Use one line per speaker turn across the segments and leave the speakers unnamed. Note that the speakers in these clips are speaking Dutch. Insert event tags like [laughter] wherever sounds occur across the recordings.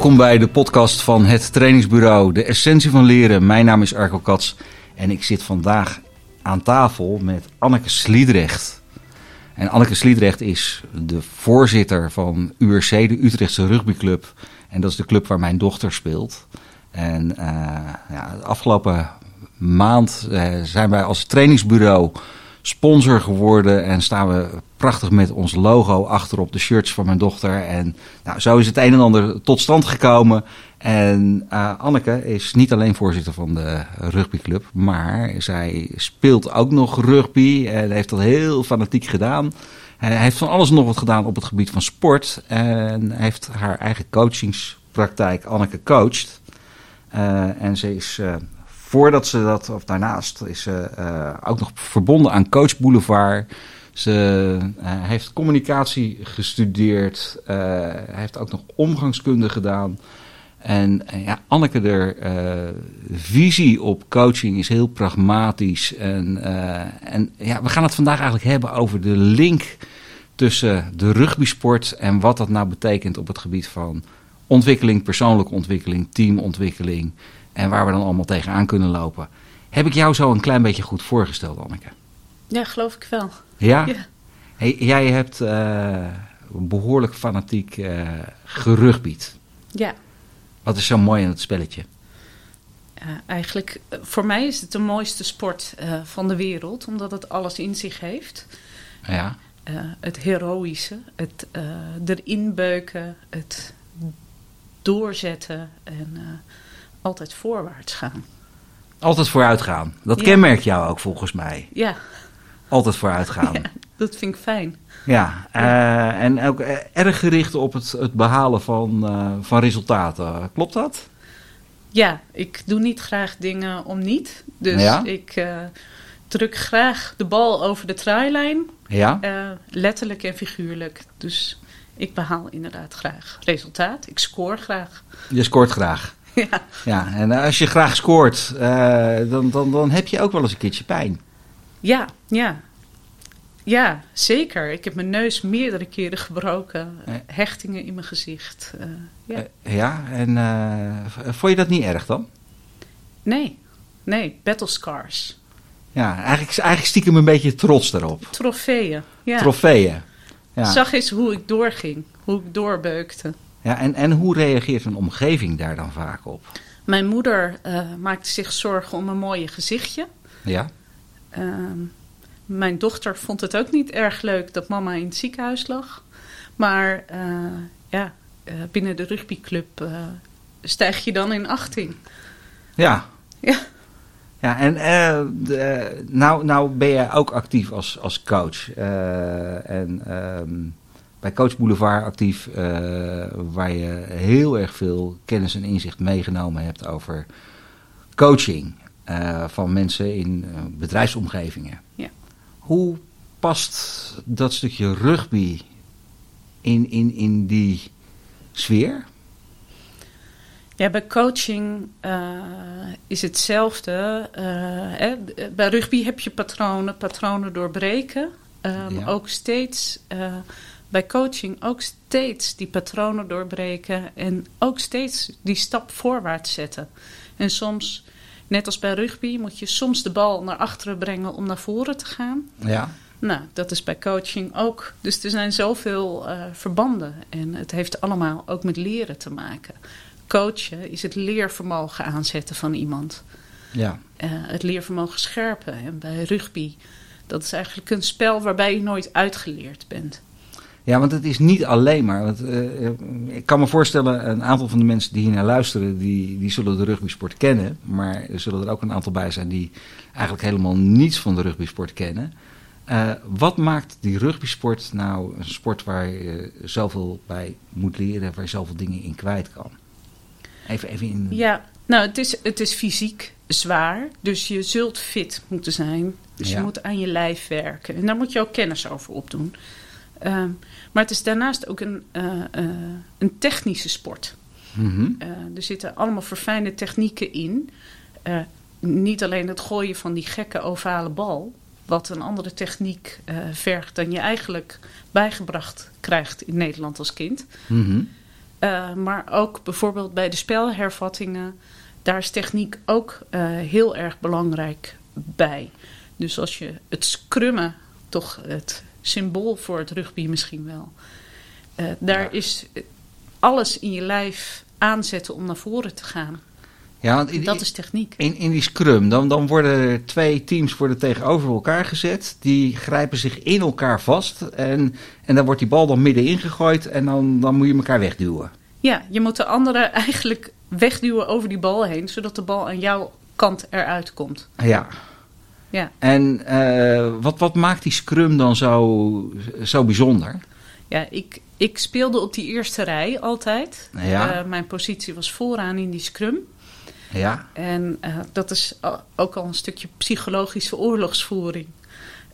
Welkom bij de podcast van het trainingsbureau De Essentie van Leren. Mijn naam is Arco Kats en ik zit vandaag aan tafel met Anneke Sliedrecht. En Anneke Sliedrecht is de voorzitter van URC, de Utrechtse rugbyclub. En dat is de club waar mijn dochter speelt. En uh, ja, de afgelopen maand uh, zijn wij als trainingsbureau sponsor geworden en staan we prachtig met ons logo achter op de shirts van mijn dochter. En nou, zo is het een en ander tot stand gekomen. En uh, Anneke is niet alleen voorzitter van de rugbyclub, maar zij speelt ook nog rugby en heeft dat heel fanatiek gedaan. Hij heeft van alles nog wat gedaan op het gebied van sport en heeft haar eigen coachingspraktijk Anneke coacht. Uh, en ze is uh, voordat ze dat, of daarnaast, is ze ook nog verbonden aan Coach Boulevard. Ze uh, heeft communicatie gestudeerd, uh, heeft ook nog omgangskunde gedaan. En ja, Anneke, de visie op coaching is heel pragmatisch. En, en ja, we gaan het vandaag eigenlijk hebben over de link tussen de rugbysport en wat dat nou betekent op het gebied van ontwikkeling, persoonlijke ontwikkeling, teamontwikkeling. En waar we dan allemaal tegenaan kunnen lopen. Heb ik jou zo een klein beetje goed voorgesteld, Anneke?
Ja, geloof ik wel.
Ja? ja. Hey, jij hebt uh, behoorlijk fanatiek uh, gerugbied.
Ja.
Wat is zo mooi aan het spelletje?
Uh, eigenlijk, voor mij is het de mooiste sport van de wereld, omdat het alles in zich heeft.
Ja.
het heroïsche, het erin beuken, het doorzetten en altijd voorwaarts gaan.
Altijd vooruit gaan. Dat ja. kenmerkt jou ook volgens mij.
Ja.
Altijd vooruit gaan. [laughs]
Ja, dat vind ik fijn.
Ja. Uh, en ook erg gericht op het, het behalen van, uh, van resultaten. Klopt dat?
Ja, ik doe niet graag dingen om niet. Dus ja? ik uh, druk graag de bal over de trijlijn.
Ja?
letterlijk en figuurlijk. Dus ik behaal inderdaad graag resultaat. Ik scoor graag.
Je scoort graag. [laughs]
Ja.
ja, en als je graag scoort, dan, dan, dan heb je ook wel eens een keertje pijn.
Ja, ja. Ja, zeker. Ik heb mijn neus meerdere keren gebroken. Uh, hechtingen in mijn gezicht. Uh, ja.
ja, en vond je dat niet erg dan?
Nee, nee. Battle scars.
Ja, eigenlijk, eigenlijk stiekem een beetje trots daarop.
Trofeeën, ja.
Trofeeën.
Ja. Zag eens hoe ik doorging. Hoe ik doorbeukte.
Ja, en, en hoe reageert een omgeving daar dan vaak op?
Mijn moeder uh, maakte zich zorgen om een mooie gezichtje.
Ja.
Uh, mijn dochter vond het ook niet erg leuk dat mama in het ziekenhuis lag. Maar uh, ja, binnen de rugbyclub stijg je dan in achting.
Ja.
Ja.
Ja, en de, nou, nou ben jij ook actief als, als coach. en um, bij Coach Boulevard actief, uh, waar je heel erg veel kennis en inzicht meegenomen hebt over coaching uh, van mensen in uh, bedrijfsomgevingen.
Ja.
Hoe past dat stukje rugby in, in, in die sfeer?
Ja, bij coaching is hetzelfde. Hè? Bij rugby heb je patronen, patronen doorbreken. Um, ja. Ook steeds bij coaching ook steeds die patronen doorbreken en ook steeds die stap voorwaarts zetten. En soms, net als bij rugby, moet je soms de bal naar achteren brengen om naar voren te gaan.
Ja.
Nou, dat is bij coaching ook. Dus er zijn zoveel uh, verbanden en het heeft allemaal ook met leren te maken. Coachen is het leervermogen aanzetten van iemand.
Ja.
Uh, het leervermogen scherpen. En bij rugby, dat is eigenlijk een spel waarbij je nooit uitgeleerd bent.
Ja, want het is niet alleen maar. Want, uh, ik kan me voorstellen, een aantal van de mensen die hier naar luisteren, die, die zullen de rugbysport kennen. Maar er zullen er ook een aantal bij zijn die eigenlijk helemaal niets van de rugbysport kennen. Uh, wat maakt die rugbysport nou een sport waar je zoveel bij moet leren, waar je zoveel dingen in kwijt kan? Even, even in.
Ja, nou, het is, het is fysiek zwaar, dus je zult fit moeten zijn. Dus ja. je moet aan je lijf werken. En daar moet je ook kennis over opdoen. Uh, maar het is daarnaast ook een, uh, uh, een technische sport.
Mm -hmm.
er zitten allemaal verfijnde technieken in. niet alleen het gooien van die gekke ovale bal, wat een andere techniek vergt dan je eigenlijk bijgebracht krijgt in Nederland als kind.
Mm -hmm.
maar ook bijvoorbeeld bij de spelhervattingen, daar is techniek ook heel erg belangrijk bij. Dus als je het scrummen, toch het symbool voor het rugby misschien wel. daar is alles in je lijf aanzetten om naar voren te gaan. Ja, dat is techniek.
In, in die scrum, dan, dan worden twee teams worden tegenover elkaar gezet. Die grijpen zich in elkaar vast. En, en dan wordt die bal dan middenin gegooid. En dan, dan moet je elkaar wegduwen.
Ja, je moet de andere [laughs] eigenlijk wegduwen over die bal heen. Zodat de bal aan jouw kant eruit komt.
Ja. Ja. En uh, wat, wat maakt die scrum dan zo, zo bijzonder?
Ja, ik, ik speelde op die eerste rij altijd. Ja. Uh, mijn positie was vooraan in die scrum. Ja. En uh, dat is ook al een stukje psychologische oorlogsvoering.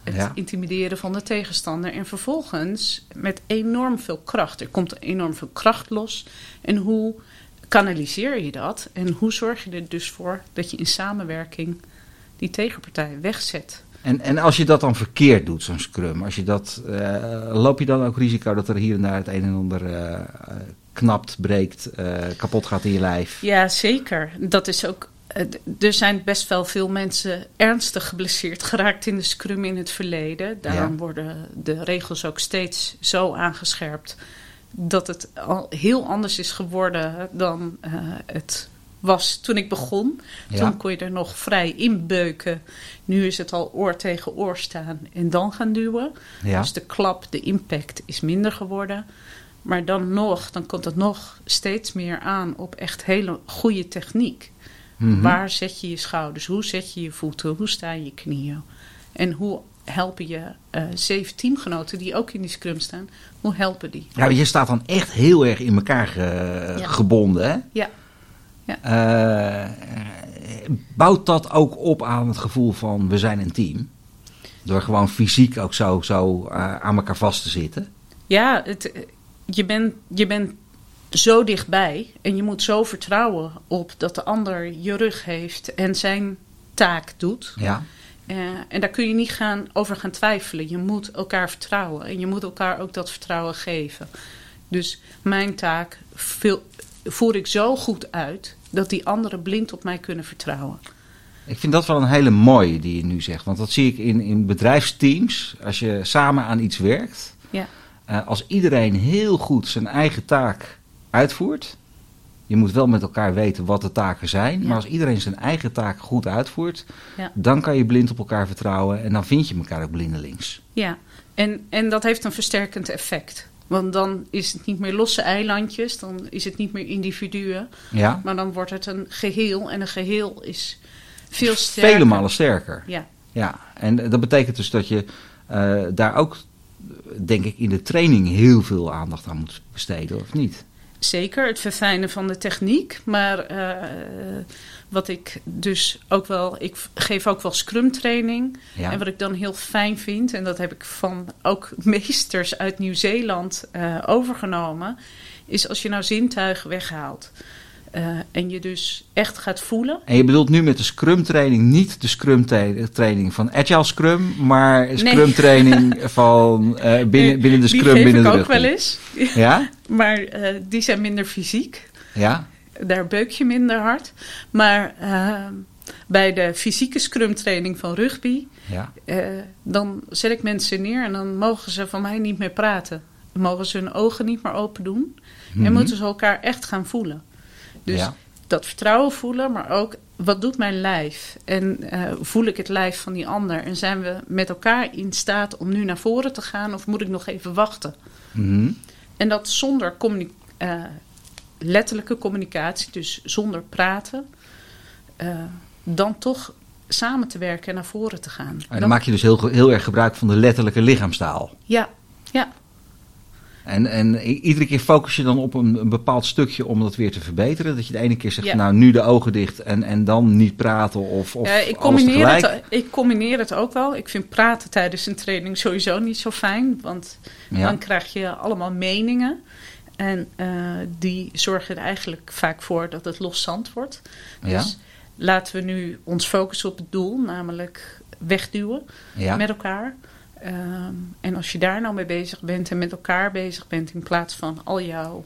Het intimideren van de tegenstander. En vervolgens met enorm veel kracht. Er komt enorm veel kracht los. En hoe kanaliseer je dat? En hoe zorg je er dus voor dat je in samenwerking die tegenpartij wegzet?
En, en als je dat dan verkeerd doet, zo'n scrum, als je dat, uh, loop je dan ook risico dat er hier en daar het een en ander uh, knapt, breekt, uh, kapot gaat in je lijf?
Ja, zeker. Dat is ook. Er zijn best wel veel mensen ernstig geblesseerd geraakt in de scrum in het verleden. Daarom worden de regels ook steeds zo aangescherpt dat het al heel anders is geworden dan het was toen ik begon. Toen kon je er nog vrij inbeuken. Nu is het al oor tegen oor staan en dan gaan duwen. Dus de klap, de impact is minder geworden. Maar dan nog, dan komt het nog steeds meer aan op echt hele goede techniek. Mhm. Waar zet je je schouders? Hoe zet je je voeten? Hoe staan je knieën? En hoe helpen je uh, zeven teamgenoten die ook in die scrum staan? Hoe helpen die?
Ja, je staat dan echt heel erg in elkaar gebonden, hè?
Ja.
Ja. Uh, bouwt dat ook op aan het gevoel van we zijn een team? Door gewoon fysiek ook zo, zo uh, aan elkaar vast te zitten?
Ja, het, je bent je bent zo dichtbij en je moet zo vertrouwen op dat de ander je rug heeft en zijn taak doet. Ja. Uh, en daar kun je niet gaan, over gaan twijfelen. Je moet elkaar vertrouwen en je moet elkaar ook dat vertrouwen geven. Dus mijn taak voer ik zo goed uit dat die anderen blind op mij kunnen vertrouwen.
Ik vind dat wel een hele mooie die je nu zegt. Want dat zie ik in, in bedrijfsteams. Als je samen aan iets werkt. Ja. Uh, als iedereen heel goed zijn eigen taak uitvoert. Je moet wel met elkaar weten wat de taken zijn. Ja. Maar als iedereen zijn eigen taak goed uitvoert. Ja. Dan kan je blind op elkaar vertrouwen. En dan vind je elkaar ook blindelings.
Ja, en, en dat heeft een versterkend effect. Want dan is het niet meer losse eilandjes, dan is het niet meer individuen. Ja. Maar dan wordt het een geheel en een geheel is veel sterker.
Vele malen sterker. Ja. ja. En dat betekent dus dat je uh, daar ook, denk ik, in de training heel veel aandacht aan moet besteden, of niet?
Zeker, het verfijnen van de techniek. Maar uh, wat ik dus ook wel, ik geef ook wel scrum training. En wat ik dan heel fijn vind, en dat heb ik van ook [laughs] meesters uit Nieuw-Zeeland uh, overgenomen, is als je nou zintuigen weghaalt. Uh, en je dus echt gaat voelen.
En je bedoelt nu met de Scrum training niet de Scrum training van Agile Scrum, maar Scrum training [laughs] van uh, binnen, binnen de Scrum
die
binnen
ik
de
ook wel eens. [laughs] Ja? maar uh, die zijn minder fysiek. Ja daar beuk je minder hard. Maar bij de fysieke scrum training van rugby, ja. dan zet ik mensen neer en dan mogen ze van mij niet meer praten. Dan mogen ze hun ogen niet meer open doen. En mhm. moeten ze elkaar echt gaan voelen. Dus ja. dat vertrouwen voelen, maar ook wat doet mijn lijf? En uh, voel ik het lijf van die ander? En zijn we met elkaar in staat om nu naar voren te gaan of moet ik nog even wachten? Mm En dat zonder communicatie letterlijke communicatie, dus zonder praten, uh, dan toch samen te werken en naar voren te gaan.
En dan, maak je dus heel, heel erg gebruik van de letterlijke lichaamstaal.
Ja, ja.
En, en iedere keer focus je dan op een, een, bepaald stukje om dat weer te verbeteren. Dat je de ene keer zegt, nou nu de ogen dicht en, en dan niet praten of, of
ik combineer Het, ik combineer het ook wel. Ik vind praten tijdens een training sowieso niet zo fijn. Want dan krijg je allemaal meningen. En uh, die zorgen er eigenlijk vaak voor dat het los zand wordt. Dus ja. laten we nu ons focussen op het doel, namelijk wegduwen met elkaar. Um, en als je daar nou mee bezig bent en met elkaar bezig bent, in plaats van al jouw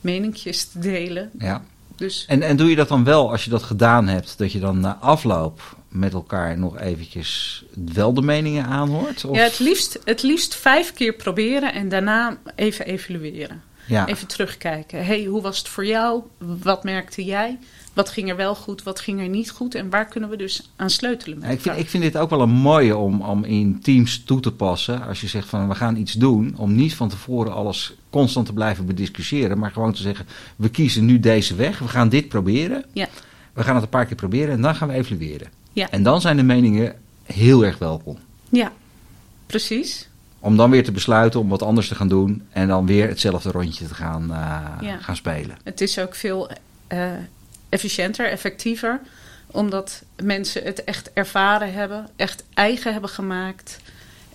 meninkjes te delen.
Ja.
Dus,
En, en doe je dat dan wel als je dat gedaan hebt, dat je dan na afloop met elkaar nog eventjes wel de meningen aanhoort? Of?
ja, het liefst, het liefst vijf keer proberen en daarna even evalueren.
Ja.
Even terugkijken. hey, hoe was het voor jou? Wat merkte jij? Wat ging er wel goed? Wat ging er niet goed? En waar kunnen we dus aan sleutelen met
Ja, ik, vind, ik vind dit ook wel een mooie om, om in teams toe te passen. Als je zegt van we gaan iets doen. Om niet van tevoren alles constant te blijven bediscussiëren. Maar gewoon te zeggen we kiezen nu deze weg. We gaan dit proberen.
Ja.
We gaan het een paar keer proberen en dan gaan we evalueren.
Ja.
En dan zijn de meningen heel erg welkom.
Ja, precies.
Om dan weer te besluiten om wat anders te gaan doen. En dan weer hetzelfde rondje te gaan, eh,
Ja.
gaan spelen.
Het is ook veel eh, efficiënter, effectiever. Omdat mensen het echt ervaren hebben, echt eigen hebben gemaakt.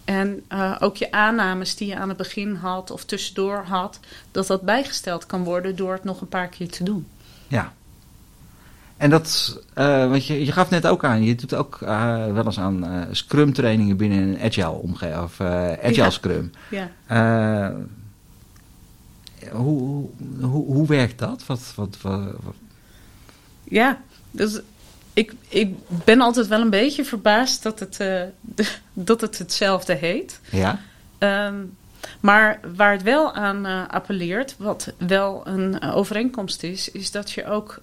En eh, ook je aannames die je aan het begin had of tussendoor had, dat dat bijgesteld kan worden door het nog een paar keer te doen.
Ja. En dat, eh, want je, je gaf net ook aan, je doet ook eh, wel eens aan eh, scrum trainingen binnen een agile omgeving, of agile
Ja.
scrum.
Ja.
Hoe, hoe, hoe, hoe werkt dat? Wat, wat, wat, wat-
Ja, dus ik, ik ben altijd wel een beetje verbaasd dat het, [laughs] dat het hetzelfde heet.
ja?
Ehm, maar waar het wel aan appelleert, wat wel een overeenkomst is, is dat je ook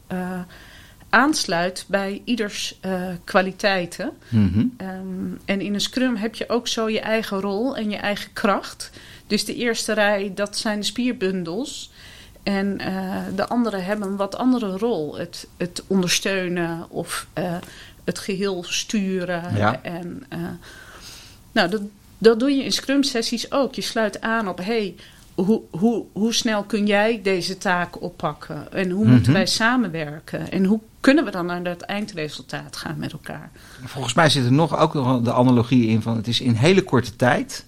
aansluit bij ieders eh, kwaliteiten.
Mhm.
Ehm, en in een scrum heb je ook zo je eigen rol en je eigen kracht. Dus de eerste rij, dat zijn de spierbundels. En eh, de anderen hebben een wat andere rol. Het, het ondersteunen of eh, het geheel sturen.
Ja.
En, nou, dat, dat doe je in scrum-sessies ook. Je sluit aan op, hey, hoe, hoe, hoe snel kun jij deze taak oppakken? En hoe moeten
Mhm.
wij samenwerken? En hoe kunnen we dan naar dat eindresultaat gaan met elkaar?
Volgens mij zit er nog ook nog de analogie in van het is in hele korte tijd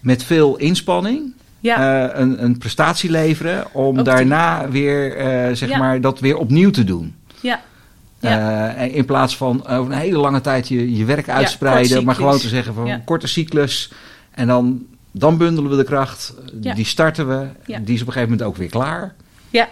met veel inspanning
Ja,
eh, een, een prestatie leveren om
Ook die-
daarna weer eh, zeg
Ja.
maar dat weer opnieuw te doen.
ja,
Eh, en in plaats van over een hele lange tijd je, je werk uitspreiden, maar gewoon te zeggen van
Ja.
een korte cyclus. En dan, dan bundelen we de kracht,
Ja.
die starten we,
Ja.
die is op een gegeven moment ook weer klaar.
ja.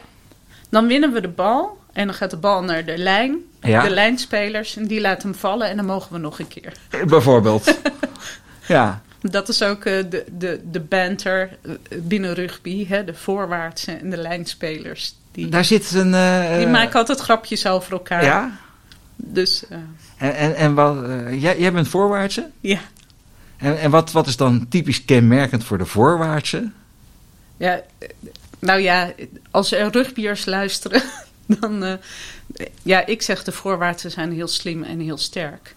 Dan winnen we de bal. En dan gaat de bal naar de lijn.
Ja.
De lijnspelers. En die laten hem vallen. En dan mogen we nog een keer.
Bijvoorbeeld. [laughs] ja,
Dat is ook eh, de, de, de banter eh, binnen rugby. Hè? De voorwaartse en de lijnspelers. Die,
daar zit een... eh,
die maken altijd grapjes over elkaar.
Ja,
Dus eh,
en, en, en wat, eh, jij, jij bent voorwaartse.
ja.
En, en wat, wat is dan typisch kenmerkend voor de voorwaartse?
ja. eh, Nou ja, als er rugbyers luisteren. [laughs] Dan, eh, ja, ik zeg de voorwaartse zijn heel slim en heel sterk.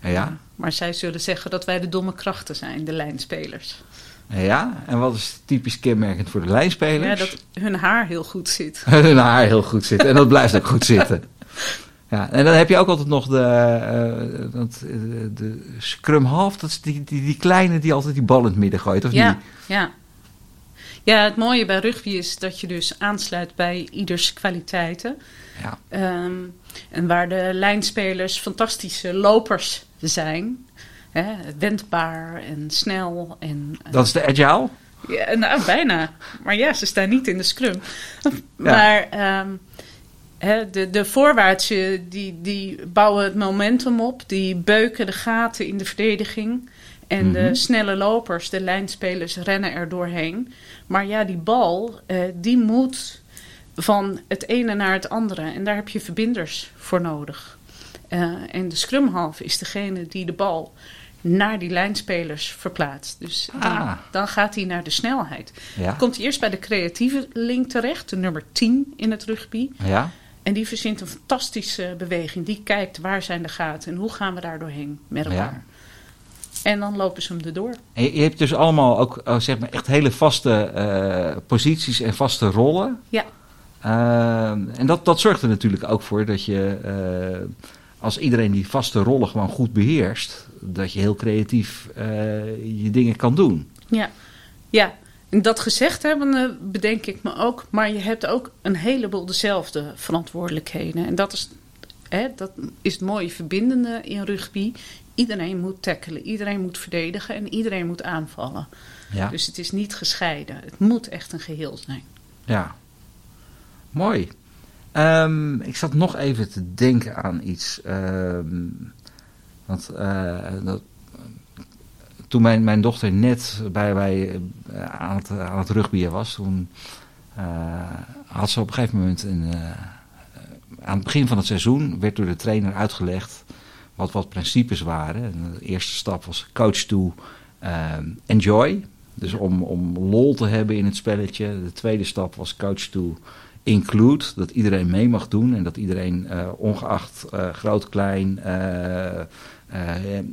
Ja,
Maar zij zullen zeggen dat wij de domme krachten zijn, de lijnspelers.
ja. En wat is typisch kenmerkend voor de lijnspelers?
Ja, dat hun haar heel goed zit. [laughs]
hun haar heel goed zit. En dat blijft ook goed zitten. [laughs] Ja, en dan heb je ook altijd nog de, eh, dat, eh, de scrum half. Dat is die, die, die kleine die altijd die bal in het midden gooit, of
Ja,
niet?
ja. Ja, het mooie bij rugby is dat je dus aansluit bij ieders kwaliteiten.
Ja.
Ehm, en waar de lijnspelers fantastische lopers zijn. Hè, wendbaar en snel. En, eh,
Dat is de agile?
Ja, nou, bijna. Maar ja, ze staan niet in de scrum. Maar ehm, de, de voorwaartse, die, die bouwen het momentum op. Die beuken de gaten in de verdediging. En
Mhm.
de snelle lopers, de lijnspelers, rennen er doorheen. Maar ja, die bal, eh, die moet van het ene naar het andere. En daar heb je verbinders voor nodig. Eh, en de scrumhalf is degene die de bal naar die lijnspelers verplaatst. Dus dan,
Ah.
dan gaat hij naar de snelheid.
Ja.
Komt hij eerst bij de creatieve link terecht, de nummer 10 in het rugby.
ja.
En die verzint een fantastische beweging. Die kijkt waar zijn de gaten en hoe gaan we daar doorheen met elkaar.
Ja.
En dan lopen ze hem erdoor.
En je, je hebt dus allemaal ook oh, zeg maar echt hele vaste eh, posities en vaste rollen.
Ja.
Ehm, en dat, dat zorgt er natuurlijk ook voor dat je, eh, als iedereen die vaste rollen gewoon goed beheerst, dat je heel creatief eh, je dingen kan doen.
Ja, ja. Dat gezegd hebbende bedenk ik me ook, maar je hebt ook een heleboel dezelfde verantwoordelijkheden. En dat is, hè, dat is het mooie verbindende in rugby. Iedereen moet tackelen, iedereen moet verdedigen en iedereen moet aanvallen.
Ja.
Dus het is niet gescheiden. Het moet echt een geheel zijn.
ja. Mooi. Ehm, ik zat nog even te denken aan iets. Ehm, want dat, toen mijn, dochter net bij, bij, aan, het, aan het was, toen had ze op een gegeven moment een, aan het begin van het seizoen werd door de trainer uitgelegd wat wat principes waren. de eerste stap was coach to enjoy. Dus om, om lol te hebben in het spelletje. De tweede stap was coach to include. Dat iedereen mee mag doen. En dat iedereen ongeacht groot, klein,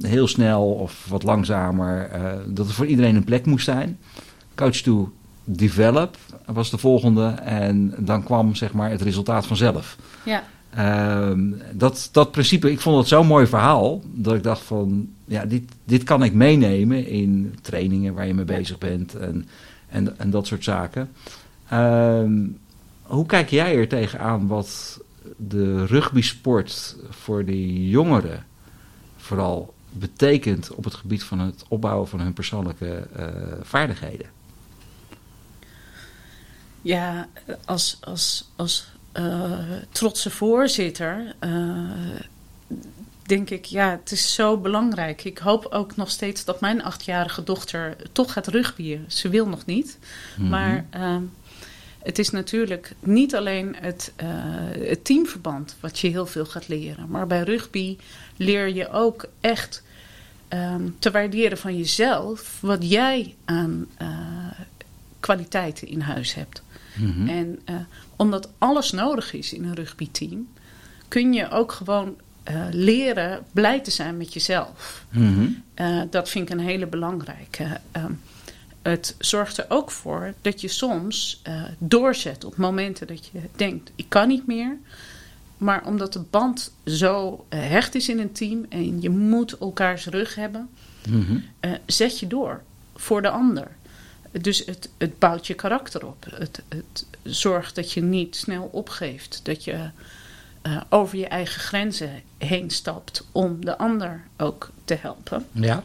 heel snel of wat langzamer. dat er voor iedereen een plek moest zijn. Coach to develop was de volgende. En dan kwam zeg maar het resultaat vanzelf.
Ja.
Ehm, dat, dat principe, ik vond het zo'n mooi verhaal. Dat ik dacht van, ja, dit, dit kan ik meenemen in trainingen waar je mee bezig bent. En, en, en dat soort zaken. Ehm, hoe kijk jij er tegenaan wat de rugbysport voor de jongeren vooral betekent op het gebied van het opbouwen van hun persoonlijke uh, vaardigheden?
Ja, als, als, als uh, trotse voorzitter uh, denk ik, ja, het is zo belangrijk. Ik hoop ook nog steeds dat mijn achtjarige dochter toch gaat rugbyen. Ze wil nog niet. Mhm. Maar uh, het is natuurlijk niet alleen het, uh, het, teamverband wat je heel veel gaat leren. Maar bij rugby leer je ook echt um, te waarderen van jezelf wat jij aan kwaliteiten in huis hebt. Mhm. En uh, omdat alles nodig is in een rugbyteam, kun je ook gewoon uh, leren blij te zijn met jezelf. Mhm. uh, dat vind ik een hele belangrijke. Ehm, het zorgt er ook voor dat je soms doorzet op momenten dat je denkt: ik kan niet meer. Maar omdat de band zo hecht is in een team en je moet elkaars rug hebben, mm zet je door voor de ander. Dus het, het bouwt je karakter op. Het, het zorgt dat je niet snel opgeeft. Dat je over je eigen grenzen heen stapt om de ander ook te helpen.
Ja.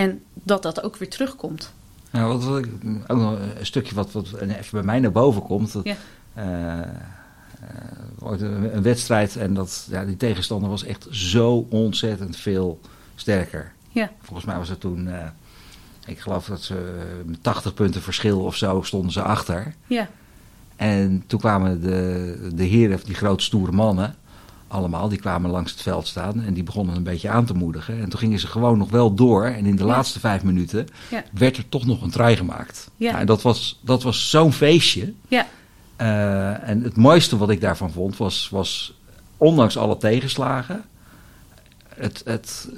En dat dat ook weer terugkomt.
Nou, wat, wat, ook nog een stukje wat, wat even bij mij naar boven komt. Dat, ja. Uh, uh, een wedstrijd en dat, ja, die tegenstander was echt zo ontzettend veel sterker.
Ja.
Volgens mij was het toen ik geloof dat ze met 80 punten verschil of zo stonden ze achter.
Ja.
En toen kwamen de, de heren, die grote stoere mannen, allemaal, die kwamen langs het veld staan en die begonnen een beetje aan te moedigen. En toen gingen ze gewoon nog wel door. En in de laatste vijf minuten ja. werd er toch nog een try gemaakt.
Ja.
Nou, en dat was, dat was zo'n feestje.
Ja.
Uh, en het mooiste wat ik daarvan vond was, was ondanks alle tegenslagen, het, het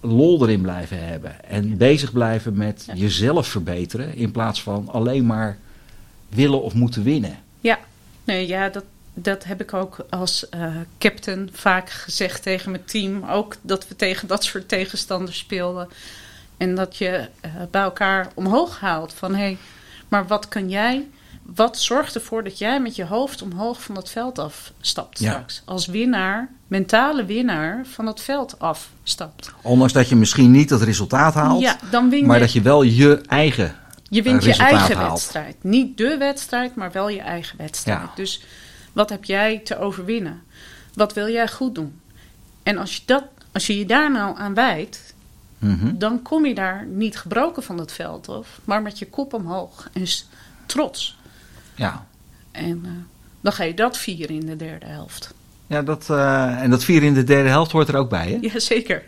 lol erin blijven hebben. En bezig blijven met jezelf verbeteren. In plaats van alleen maar willen of moeten winnen.
Ja, nee, ja dat, dat heb ik ook als uh, captain vaak gezegd tegen mijn team. Ook dat we tegen dat soort tegenstanders speelden. En dat je uh, bij elkaar omhoog haalt. Van hé, hey, maar wat kan jij wat zorgt ervoor dat jij met je hoofd omhoog van dat veld afstapt ja. straks? Als winnaar, mentale winnaar van dat veld afstapt.
Ondanks dat je misschien niet het resultaat haalt,
ja, dan win je,
maar dat je wel je eigen
Je wint je eigen wedstrijd. Niet de wedstrijd, maar wel je eigen wedstrijd. Ja. Dus wat heb jij te overwinnen? Wat wil jij goed doen? En als je, dat, als je je daar nou aan wijdt, mm dan kom je daar niet gebroken van het veld af, maar met je kop omhoog en trots.
Ja.
En uh, dan ga je dat vieren in de derde helft.
Ja, dat, uh, en dat vieren in de derde helft hoort er ook bij, hè?
Jazeker.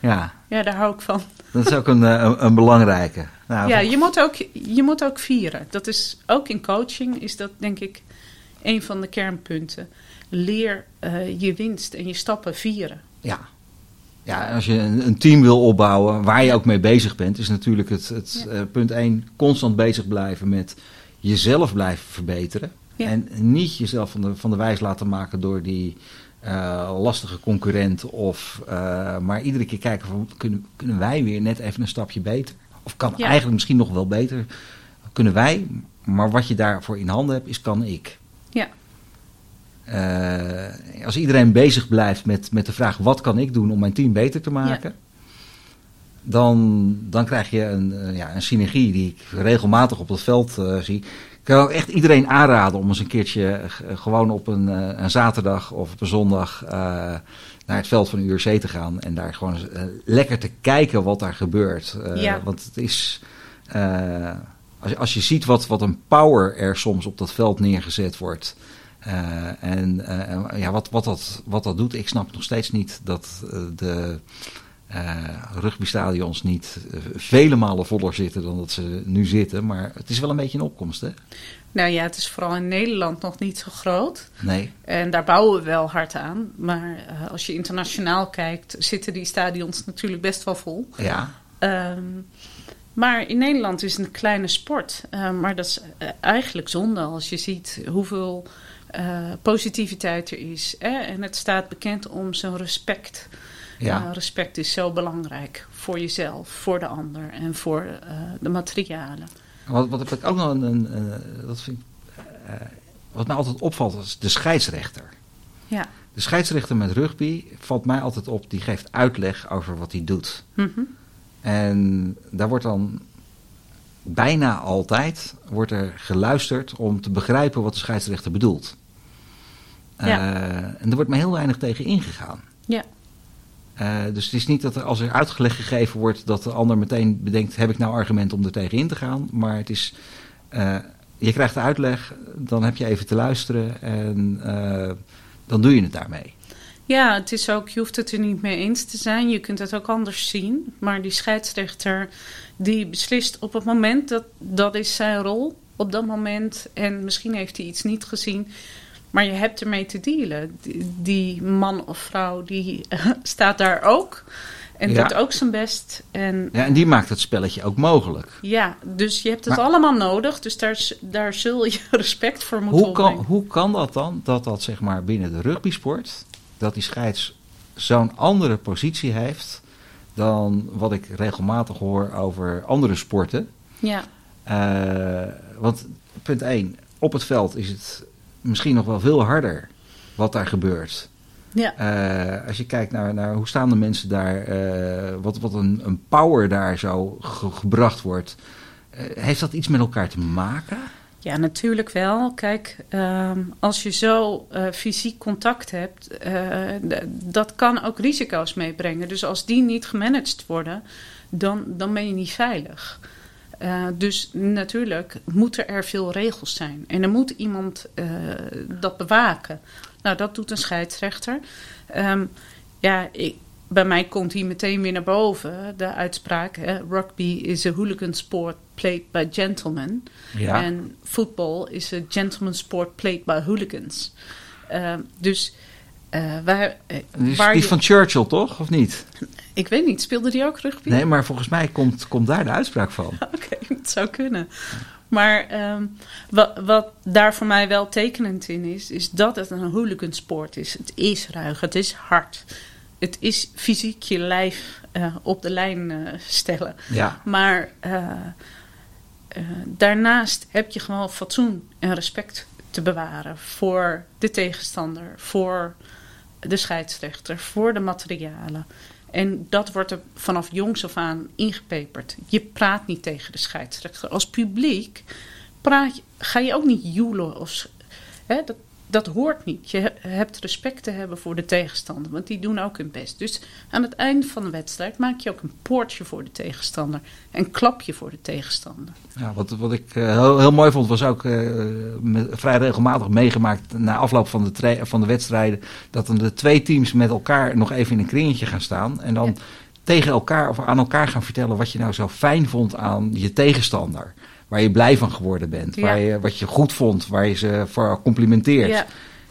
Ja.
Ja, daar hou ik van.
Dat is ook een, eh, een, een belangrijke.
Nou, ja, je moet, ook, je moet ook vieren. Dat is ook in coaching is dat denk ik een van de kernpunten. Leer uh, je winst en je stappen vieren.
Ja. Ja, als je een, een, team wil opbouwen waar je ook mee bezig bent, is natuurlijk het, het ja. uh, punt 1 constant bezig blijven met jezelf blijven verbeteren. En niet jezelf van de, van de wijs laten maken door die uh, lastige concurrent. Of, uh, maar iedere keer kijken van kunnen, kunnen wij weer net even een stapje beter? Of kan eigenlijk misschien nog wel beter? Kunnen wij, maar wat je daarvoor in handen hebt, is kan ik. Uh, als iedereen bezig blijft met, met de vraag wat kan ik doen om mijn team beter te maken. Ja dan, dan krijg je een, ja, een synergie die ik regelmatig op het veld uh, zie. kan ook echt iedereen aanraden om eens een keertje gewoon op een, een zaterdag of op een zondag naar het veld van de URC te gaan en daar gewoon lekker te kijken wat daar gebeurt. Ja. Want het is. als, je, als je ziet wat, wat een power er soms op dat veld neergezet wordt. Uh, en uh, ja, wat, wat, dat, wat dat doet, ik snap nog steeds niet dat uh, de rugbystadions niet vele malen voller zitten dan dat ze nu zitten. Maar het is wel een beetje een opkomst, hè?
Nou ja, het is vooral in Nederland nog niet zo groot.
Nee.
En daar bouwen we wel hard aan. Maar als je internationaal kijkt, zitten die stadions natuurlijk best wel vol.
Ja.
Um, maar in Nederland is het een kleine sport. maar dat is eigenlijk zonde als je ziet hoeveel uh, positiviteit er is. Hè? En het staat bekend om zijn respect. Ja. Uh, respect is zo belangrijk voor jezelf, voor de ander en voor uh, de materialen.
Wat, wat heb ik ook nog een. een dat vind ik, wat mij altijd opvalt, is de scheidsrechter.
Ja.
De scheidsrechter met rugby valt mij altijd op, die geeft uitleg over wat hij doet.
Mm -hmm.
En daar wordt dan bijna altijd wordt er geluisterd om te begrijpen wat de scheidsrechter bedoelt. Ja. Uh, en er wordt maar heel weinig tegen ingegaan.
Ja.
Uh, dus het is niet dat er als er uitgelegd gegeven wordt dat de ander meteen bedenkt: heb ik nou argument om er tegen in te gaan? Maar het is. Uh, je krijgt de uitleg, dan heb je even te luisteren en dan doe je het daarmee.
Ja, het is ook, je hoeft het er niet mee eens te zijn. Je kunt het ook anders zien. Maar die scheidsrechter die beslist op het moment dat dat is zijn rol op dat moment. En misschien heeft hij iets niet gezien. Maar je hebt ermee te dealen. Die, man of vrouw die [laughs] staat daar ook. En doet ook zijn best. En,
ja, en die maakt het spelletje ook mogelijk.
Ja, dus je hebt het allemaal nodig. Dus daar, daar zul je [laughs] respect voor moeten
hoe kan, hoe kan dat dan, dat dat zeg maar binnen de rugbysport... dat die scheids zo'n andere positie heeft... dan wat ik regelmatig hoor over andere sporten.
Ja.
Uh, want punt 1, op het veld is het misschien nog wel veel harder wat daar gebeurt.
Ja.
Uh, als je kijkt naar, naar hoe staan de mensen daar, uh, wat, wat een, een power daar zo ge gebracht wordt. Uh, heeft dat iets met elkaar te maken?
Ja, natuurlijk wel. Kijk, ehm, als je zo fysiek contact hebt, dat kan ook risico's meebrengen. Dus als die niet gemanaged worden, dan, dan ben je niet veilig. Uh, dus natuurlijk moeten er veel regels zijn. En er moet iemand uh, dat bewaken. Nou, dat doet een scheidsrechter. Um, ja, ik, bij mij komt hier meteen weer naar boven de uitspraak: hè, rugby is a hooligan sport played by gentlemen.
Ja.
En voetbal is a gentleman sport played by hooligans. Uh, dus uh, waar,
uh, waar die je... van Churchill, toch? Of niet?
Ik weet niet, speelde die ook rugby?
Nee, maar volgens mij komt, komt daar de uitspraak van. [laughs]
Oké, okay, het zou kunnen. Maar um, wat, wat daar voor mij wel tekenend in is, is dat het een hooligansport is. Het is ruig, het is hard. Het is fysiek je lijf uh, op de lijn uh, stellen.
Ja.
Maar uh, daarnaast heb je gewoon fatsoen en respect te bewaren voor de tegenstander, voor de scheidsrechter, voor de materialen. En dat wordt er vanaf jongs af aan ingepeperd. Je praat niet tegen de scheidsrechter. Als publiek praat, ga je ook niet joelen. Of, hè, dat, dat hoort niet. Je hebt respect te hebben voor de tegenstander, want die doen ook hun best. Dus aan het eind van de wedstrijd maak je ook een poortje voor de tegenstander. En klap je voor de tegenstander.
Ja, wat, wat ik uh, heel, heel, mooi vond, was ook uh, met, vrij regelmatig meegemaakt na afloop van de, van de wedstrijden. Dat dan de twee teams met elkaar nog even in een kringetje gaan staan. En dan ja. tegen elkaar of aan elkaar gaan vertellen wat je nou zo fijn vond aan je tegenstander waar je blij van geworden bent. Waar je, wat je goed vond, waar je ze voor complimenteert.
Ja.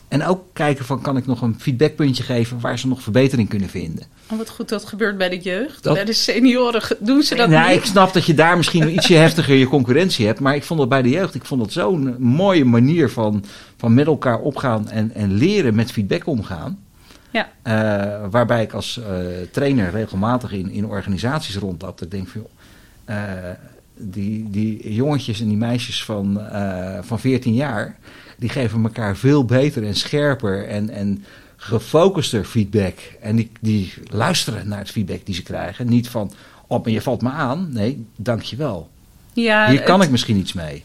En ook kijken van, kan ik nog een feedbackpuntje geven waar ze nog verbetering kunnen vinden.
Oh, wat goed, dat gebeurt bij de jeugd. Dat, bij de senioren [laughs] doen ze dat
nou,
niet.
Ik snap dat je daar misschien [laughs] ietsje heftiger je concurrentie hebt. Maar ik vond dat bij de jeugd, ik vond dat zo'n mooie manier van, van met elkaar opgaan en, en leren met feedback omgaan.
Ja.
Uh, waarbij ik als uh, trainer regelmatig in, in organisaties rondlap. Ik denk van, joh, uh, die, die jongetjes en die meisjes van, uh, van 14 jaar, die geven elkaar veel beter en scherper en, en gefocuster feedback. En die, die luisteren naar het feedback die ze krijgen. Niet van, oh, maar je valt me aan. Nee, dankjewel.
Ja,
Hier kan het, ik misschien iets mee.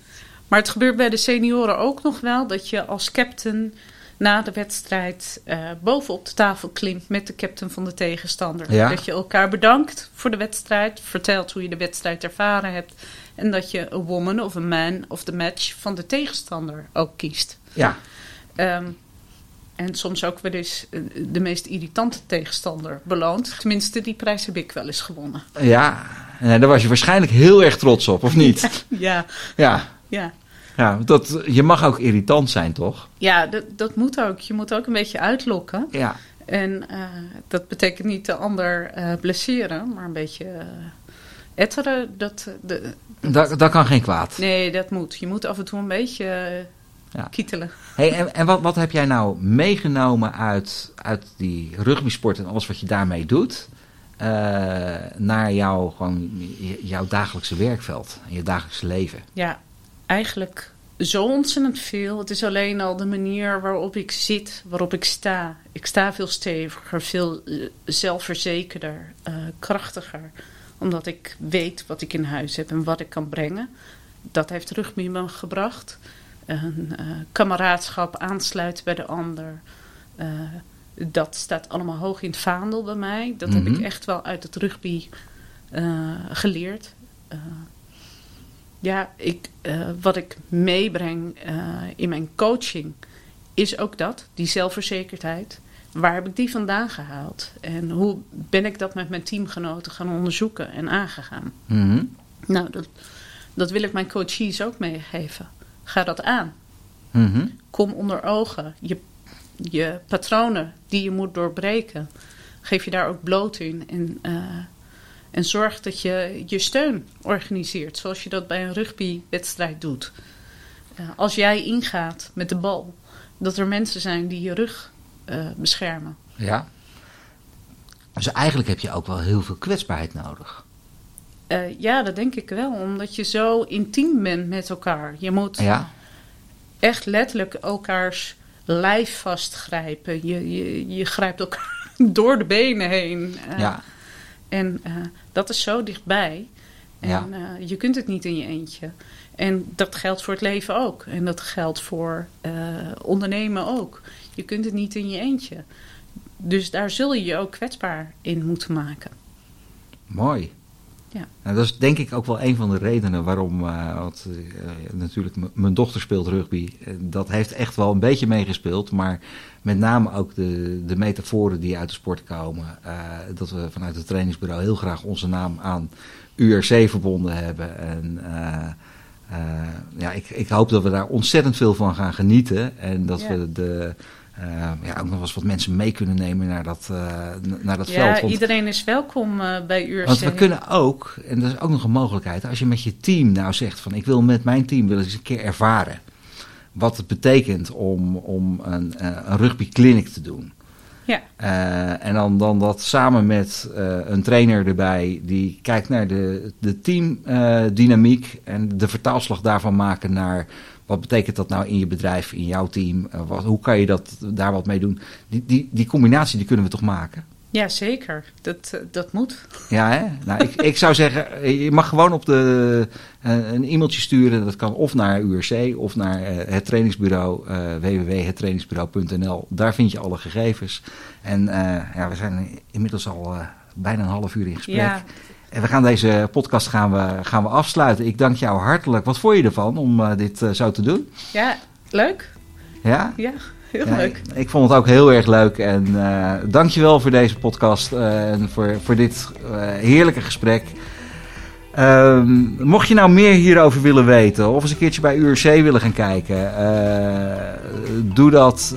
Maar het gebeurt bij de senioren ook nog wel dat je als captain na de wedstrijd uh, bovenop de tafel klimt met de captain van de tegenstander. Dat je elkaar bedankt voor de wedstrijd, vertelt hoe je de wedstrijd ervaren hebt. En dat je een woman of een man of de match van de tegenstander ook kiest.
Ja.
Ehm, en soms ook wel eens eh, de meest irritante tegenstander beloont. Tenminste, die prijs heb ik wel eens gewonnen.
Ja, en daar was je waarschijnlijk heel erg trots op, of niet? [laughs]
ja.
Ja.
ja.
Ja, dat, je mag ook irritant zijn, toch?
Ja, dat, dat moet ook. Je moet ook een beetje uitlokken.
Ja.
En uh, dat betekent niet de ander uh, blesseren, maar een beetje uh, etteren. Dat, de,
dat, dat kan geen kwaad.
Nee, dat moet. Je moet af en toe een beetje ja. kietelen.
Hey, en en wat, wat heb jij nou meegenomen uit, uit die rugbysport en alles wat je daarmee doet... naar jouw, gewoon, jouw dagelijkse werkveld en je dagelijkse leven?
Ja, eigenlijk zo ontzettend veel. Het is alleen al de manier waarop ik zit, waarop ik sta. Ik sta veel steviger, veel eh, zelfverzekerder, uh, krachtiger. Omdat ik weet wat ik in huis heb en wat ik kan brengen. Dat heeft rugby me gebracht. Een uh, kameraadschap, aansluiten bij de ander. dat staat allemaal hoog in het vaandel bij mij. Dat heb ik mhm. echt wel uit het rugby geleerd ja, ik, uh, wat ik meebreng uh, in mijn coaching is ook dat, die zelfverzekerdheid. Waar heb ik die vandaan gehaald? En hoe ben ik dat met mijn teamgenoten gaan onderzoeken en aangegaan?
Mm
Nou, dat, dat wil ik mijn coaches ook meegeven. Ga dat aan.
Mm
Kom onder ogen. Je, je patronen die je moet doorbreken. Geef je daar ook bloot in. En uh, en zorg dat je je steun organiseert, zoals je dat bij een rugbywedstrijd doet. Uh, als jij ingaat met de bal, dat er mensen zijn die je rug uh, beschermen.
Ja. Dus eigenlijk heb je ook wel heel veel kwetsbaarheid nodig.
Uh, ja, dat denk ik wel, omdat je zo intiem bent met elkaar. Je moet
ja.
echt letterlijk elkaars lijf vastgrijpen. Je, je, je grijpt elkaar [laughs] door de benen heen.
ja.
En uh, dat is zo dichtbij. En
ja.
uh, je kunt het niet in je eentje. En dat geldt voor het leven ook. En dat geldt voor uh, ondernemen ook. Je kunt het niet in je eentje. Dus daar zul je je ook kwetsbaar in moeten maken.
Mooi.
Ja.
Nou, dat is denk ik ook wel een van de redenen waarom, uh, want, natuurlijk, mijn dochter speelt rugby. dat heeft echt wel een beetje meegespeeld, maar met name ook de, de metaforen die uit de sport komen. Dat we vanuit het trainingsbureau heel graag onze naam aan URC verbonden hebben. En ja, ik, ik hoop dat we daar ontzettend veel van gaan genieten. En dat ja. we de, ja, ook nog eens wat mensen mee kunnen nemen naar dat, naar dat
ja,
veld.
Ja, iedereen is welkom bij URC.
Want we kunnen ook, en dat is ook nog een mogelijkheid, als je met je team nou zegt van ik wil met mijn team wel eens een keer ervaren wat het betekent om, om een, uh, een rugbyclinic te doen.
Ja.
Uh, en dan, dan dat samen met uh, een trainer erbij die kijkt naar de, de teamdynamiek en de vertaalslag daarvan maken naar wat betekent dat nou in je bedrijf, in jouw team? Wat, hoe kan je dat, daar wat mee doen? Die, die, die combinatie die kunnen we toch maken?
Ja, zeker. Dat, uh, dat moet.
Ja, hè? Nou, ik, ik zou zeggen, je mag gewoon op de, uh, een e-mailtje sturen. Dat kan of naar URC of naar uh, het trainingsbureau, www.hettrainingsbureau.nl. Daar vind je alle gegevens. En ja, we zijn inmiddels al bijna een half uur in gesprek.
Ja.
En we gaan deze podcast gaan we, gaan we afsluiten. Ik dank jou hartelijk. Wat vond je ervan om dit zo te doen?
Ja, leuk.
Ja?
Ja. Heel ja, leuk.
Ik, ik, vond het ook heel erg leuk. En uh, dankjewel voor deze podcast en voor, voor dit heerlijke gesprek. Um, mocht je nou meer hierover willen weten of eens een keertje bij URC willen gaan kijken, doe dat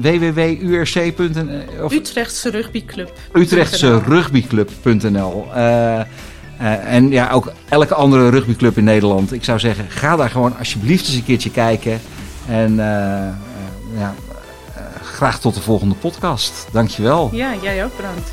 www.urc.nl
Utrechtse Rugbyclub.
Utrechtse Rugbyclub.nl. en ja, ook elke andere rugbyclub in Nederland. Ik zou zeggen, ga daar gewoon alsjeblieft eens een keertje kijken. En ja, uh, graag tot de volgende podcast. Dankjewel.
Ja, jij ook bedankt.